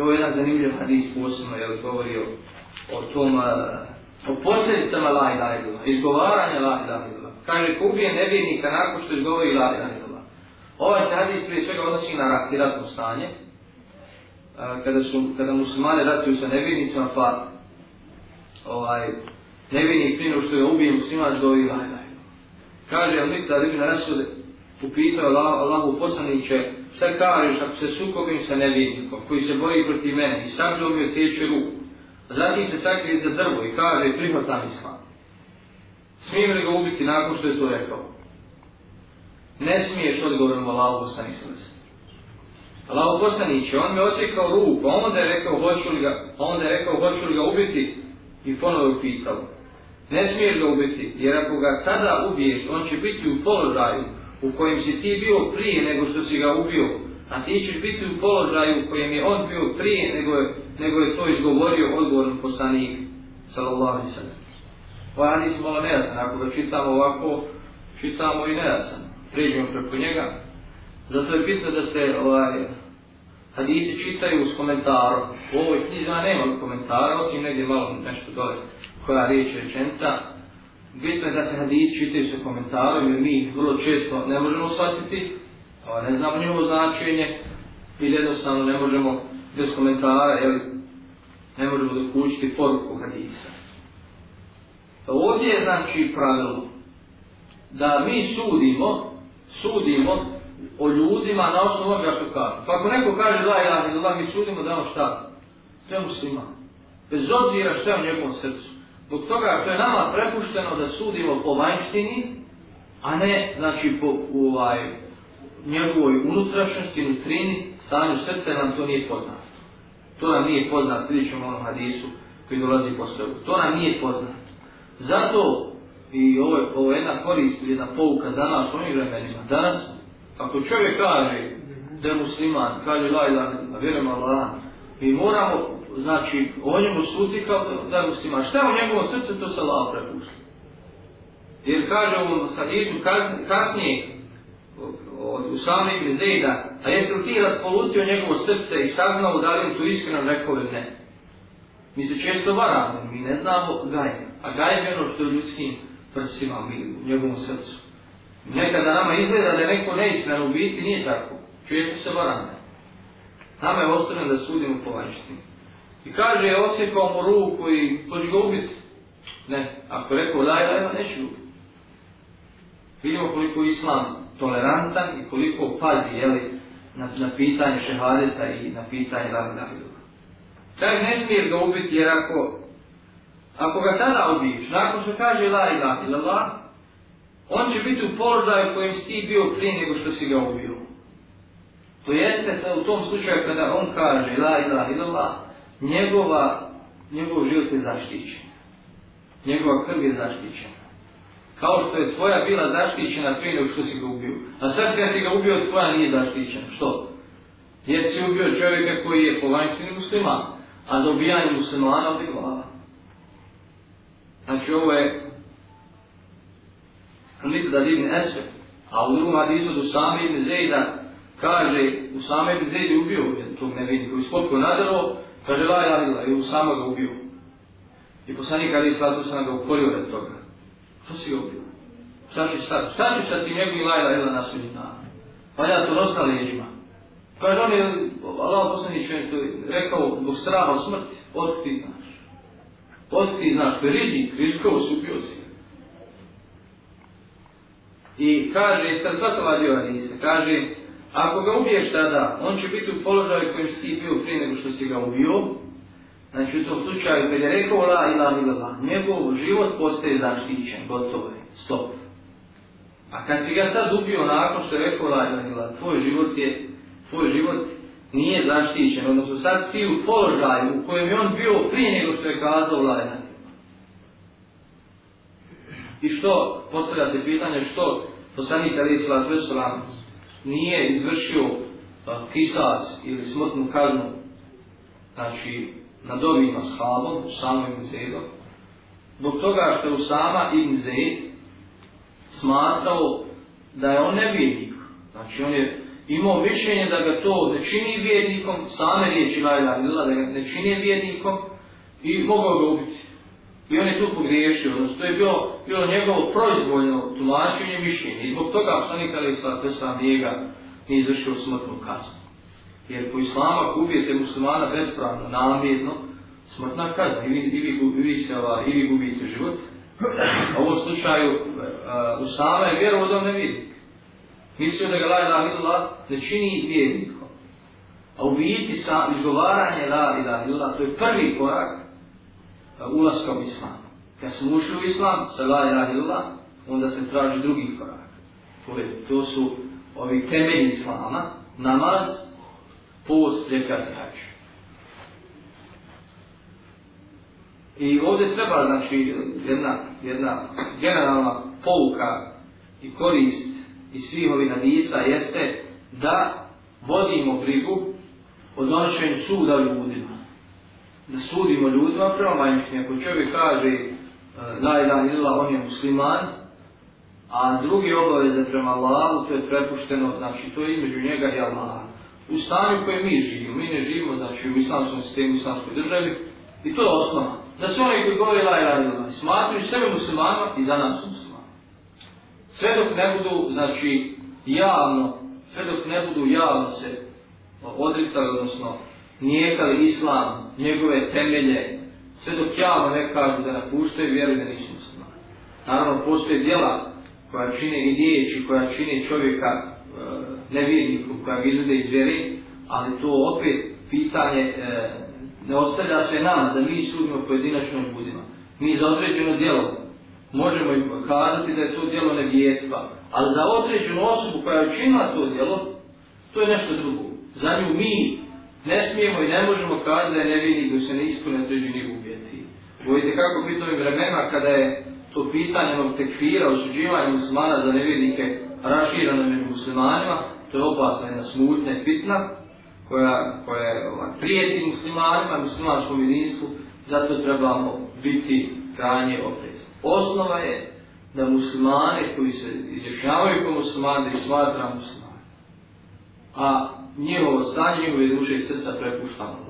I ovo je jedan zanimljiv hadis posebno, je govori o, o tom, eh, o posljedicama la ilaha illallah, izgovaranja la ilaha illallah. Kaže, ko ubije nevjernika nakon što izgovori la ilaha illallah. Ovaj se hadis prije svega odnosi na rat, ratno stanje, eh, kada su kada muslimani ratuju sa nevjernicima pa ovaj nevjernik prije što je ubije musliman do illallah. kaže on nikad ibn Asud upitao Allahu poslaniće šta kažeš ako se sukobim sa nevjernikom koji se boji protiv mene i sam dobio sjeću ruku? Zatim se sakrije za drvo i kaže prihvatam islam. Smijem li ga ubiti nakon što je to rekao? Ne smiješ odgovorom Allahu poslaniće Allaho poslaniće, on me osjekao ruku, a onda je rekao hoću li ga, onda je rekao hoću li ga ubiti? I ponovo je pitao. Ne smiješ ga ubiti, jer ako ga tada ubiješ, on će biti u položaju u kojem si ti bio prije nego što si ga ubio, a ti ćeš biti u položaju u kojem je on bio prije nego je, nego je to izgovorio odgovorno poslanik, sallallahu alaihi sallam. Ovo hadis je malo nejasan, ako ga čitamo ovako, čitamo i nejasan. Pređemo preko njega. Zato je bitno da se ovaj, hadisi čitaju s komentarom. U ovoj knjizi nema komentara, osim negdje malo nešto dole koja riječ rečenca. Bitno je da se hadis čitaju sa komentarom, jer mi vrlo često ne možemo shvatiti, ne znamo njegovo značenje, ili jednostavno ne možemo bez komentara, jer ne možemo dokućiti poruku hadisa. Pa ovdje je znači pravilo da mi sudimo, sudimo o ljudima na osnovu onoga što kaže. Pa ako neko kaže la ilaha illallah, mi sudimo da on šta? Sve muslima. Bez obzira što je u njegovom srcu. Zbog toga to je nama prepušteno da sudimo po vanjštini, a ne znači po ovaj, njegovoj unutrašnjosti, nutrini, stanju srca, nam to nije poznato. To nam nije poznato, vidjet ćemo onom hadisu koji dolazi po sebu. To nam nije poznato. Zato i ovo je, ovo je jedna korist, jedna pouka za nas u ovim vremenima. Danas Ako čovjek kaže da je musliman, kaže la ilaha vjerujem Allah, mi moramo, znači, o njemu sudi kao da je musliman. Šta je u njegovom srcu, to se Allah prepušta. Jer kaže u sadijetu kasnije, od Usama ibn Zejda, a jesi li ti raspolutio njegovo srce i saznao da li tu iskreno rekao ili ne? Mi se često varamo, mi ne znamo gajbe. A gajbe je ono što je u ljudskim prsima, mi, u njegovom srcu. Nekada nama izgleda da je neko neiskreno u biti, nije tako. Čujete se varane. Nama je ostavljeno da sudimo po vanjštini. I kaže, osjekao mu ruku i hoće ga ubiti. Ne, ako rekao laj, laj, neću ubiti. Vidimo koliko islam tolerantan i koliko pazi, jeli, na, na pitanje šehadeta i na pitanje da da da Kaže, ne smije ga ubiti jer ako, ako ga tada ubiješ, nakon što kaže la ilaha illallah, on će biti u položaju kojem si ti bio prije nego što si ga ubio. To jeste da u tom slučaju kada on kaže la ilaha illallah, njegova, njegov život je zaštićen. Njegova krv je zaštićena. Kao što je tvoja bila zaštićena prije nego što si ga ubio. A sad kad si ga ubio, tvoja nije zaštićena. Što? Jesi ubio čovjeka koji je povanjštini musliman, a za ubijanje muslimana ovdje glava. Znači ovo je Mikdad ibn Esve, a u drugom hadisu do same ibn Zejda kaže, u same ibn Zejda je ubio tog nevidnika, koji spotko nadrlo, kaže la ja ila, i on samo ga ubio. I poslanik Ali Islatu sam ga ukorio od toga. Što si ga ubio? Šta ćeš sad? Šta ćeš sad ti njegovi la ila ila na sudnji dan? Pa ja to nosna leđima. Kaže on je, Allah poslanić je rekao, zbog straha od smrti, od ti znaš? Od ti znaš? Rizik, rizikovo su ubio si. I kaže, kad svatova dio Hadisa, kaže, ako ga ubiješ tada, on će biti u položaju kojem si ti bio prije nego što si ga ubio, znači u tom slučaju, kad je rekao la ila ila, njegov život postaje zaštićen, gotovo je, stop. A kad si ga sad ubio nakon što je rekao la ila ila, tvoj život je, tvoj život nije zaštićen, odnosno sad si u položaju u kojem je on bio prije nego što je kazao la ila I što, postavlja se pitanje, što poslanik Ali Islat Veselam nije izvršio a, kisas ili smrtnu kaznu znači nad ovim ashabom, Usama ibn Zaidom, zbog toga što je Usama ibn Zaid smatrao da je on nevjednik. Znači on je imao mišljenje da ga to ne čini vjernikom, same riječi Lajla ilaha da ga ne čini vjernikom i mogao ga ubiti. I on je tu pogriješio, odnosno to je bilo, bilo njegovo proizvoljno tumačenje mišljenja I zbog toga poslanik Ali Islam Teslam nije ga nije izvršio smrtnu kaznu. Jer po islamu ako ubijete muslimana bespravno, namjerno, smrtna kazna, i vi, i vi, i vi, se, ova, i vi gubite život. A u ovom slučaju, uh, Usama je vjerovo da on ne vidi. Mislio da ga la ilaha illallah ne čini vjernikom. A u sa izgovaranje la ilaha illallah, to je prvi korak uh, ulaska u islam. Kad smo ušli u islam sa la ilaha illallah, onda se traži drugi korak. To, je, to su ovi temelji islama, namaz, post, zekat i hač. I ovdje treba, znači, jedna, jedna generalna pouka i korist iz svih ovih hadisa jeste da vodimo brigu o donošenju suda ljudi Da sudimo ljudima prema manjšnje. Ako čovjek kaže e, la ilaha illallah, on je musliman, a drugi obaveze prema Allahu, to je prepušteno, znači to je između njega i Allaha. U stanju u kojem mi živimo, mi ne živimo, znači u islamskom sistemu, u islamskoj državi, i to je osnova. Da su oni koji govori la ilaha illa, smatruju sebe muslimanima i za nas muslimanima. Sve dok ne budu, znači, javno, sve dok ne budu javno se odricali, odnosno, nijekali islam, njegove temelje, sve dok javno ne kažu da napuštaju, vjeru da nisu muslimani. Naravno, postoje djela koja čine i riječi, koja čine čovjeka e, nevjernikom, koja ga izvede iz vjeri, ali to opet pitanje e, ne ostavlja se nama da mi sudimo pojedinačno ljudima. Mi za određeno djelo možemo im kazati da je to djelo nevjestva, ali za određenu osobu koja je učinila to djelo, to je nešto drugo. Za nju mi ne smijemo i ne možemo kazati da je nevjernik da se ne ispune određeni uvjeti. Bojite kako biti ovim vremena kada je to pitanje onog tekfira, osuđivanja muslimana za nevjernike raširano među muslimanima, to je opasna jedna smutna fitna koja, koja je ovaj, prijeti muslimanima, muslimanskom jedinstvu, zato trebamo biti krajnje oprezni. Osnova je da muslimane koji se izjašnjavaju kao muslimani, da ih smatra muslimani. A njihovo stanje, njegove duše i srca prepuštamo.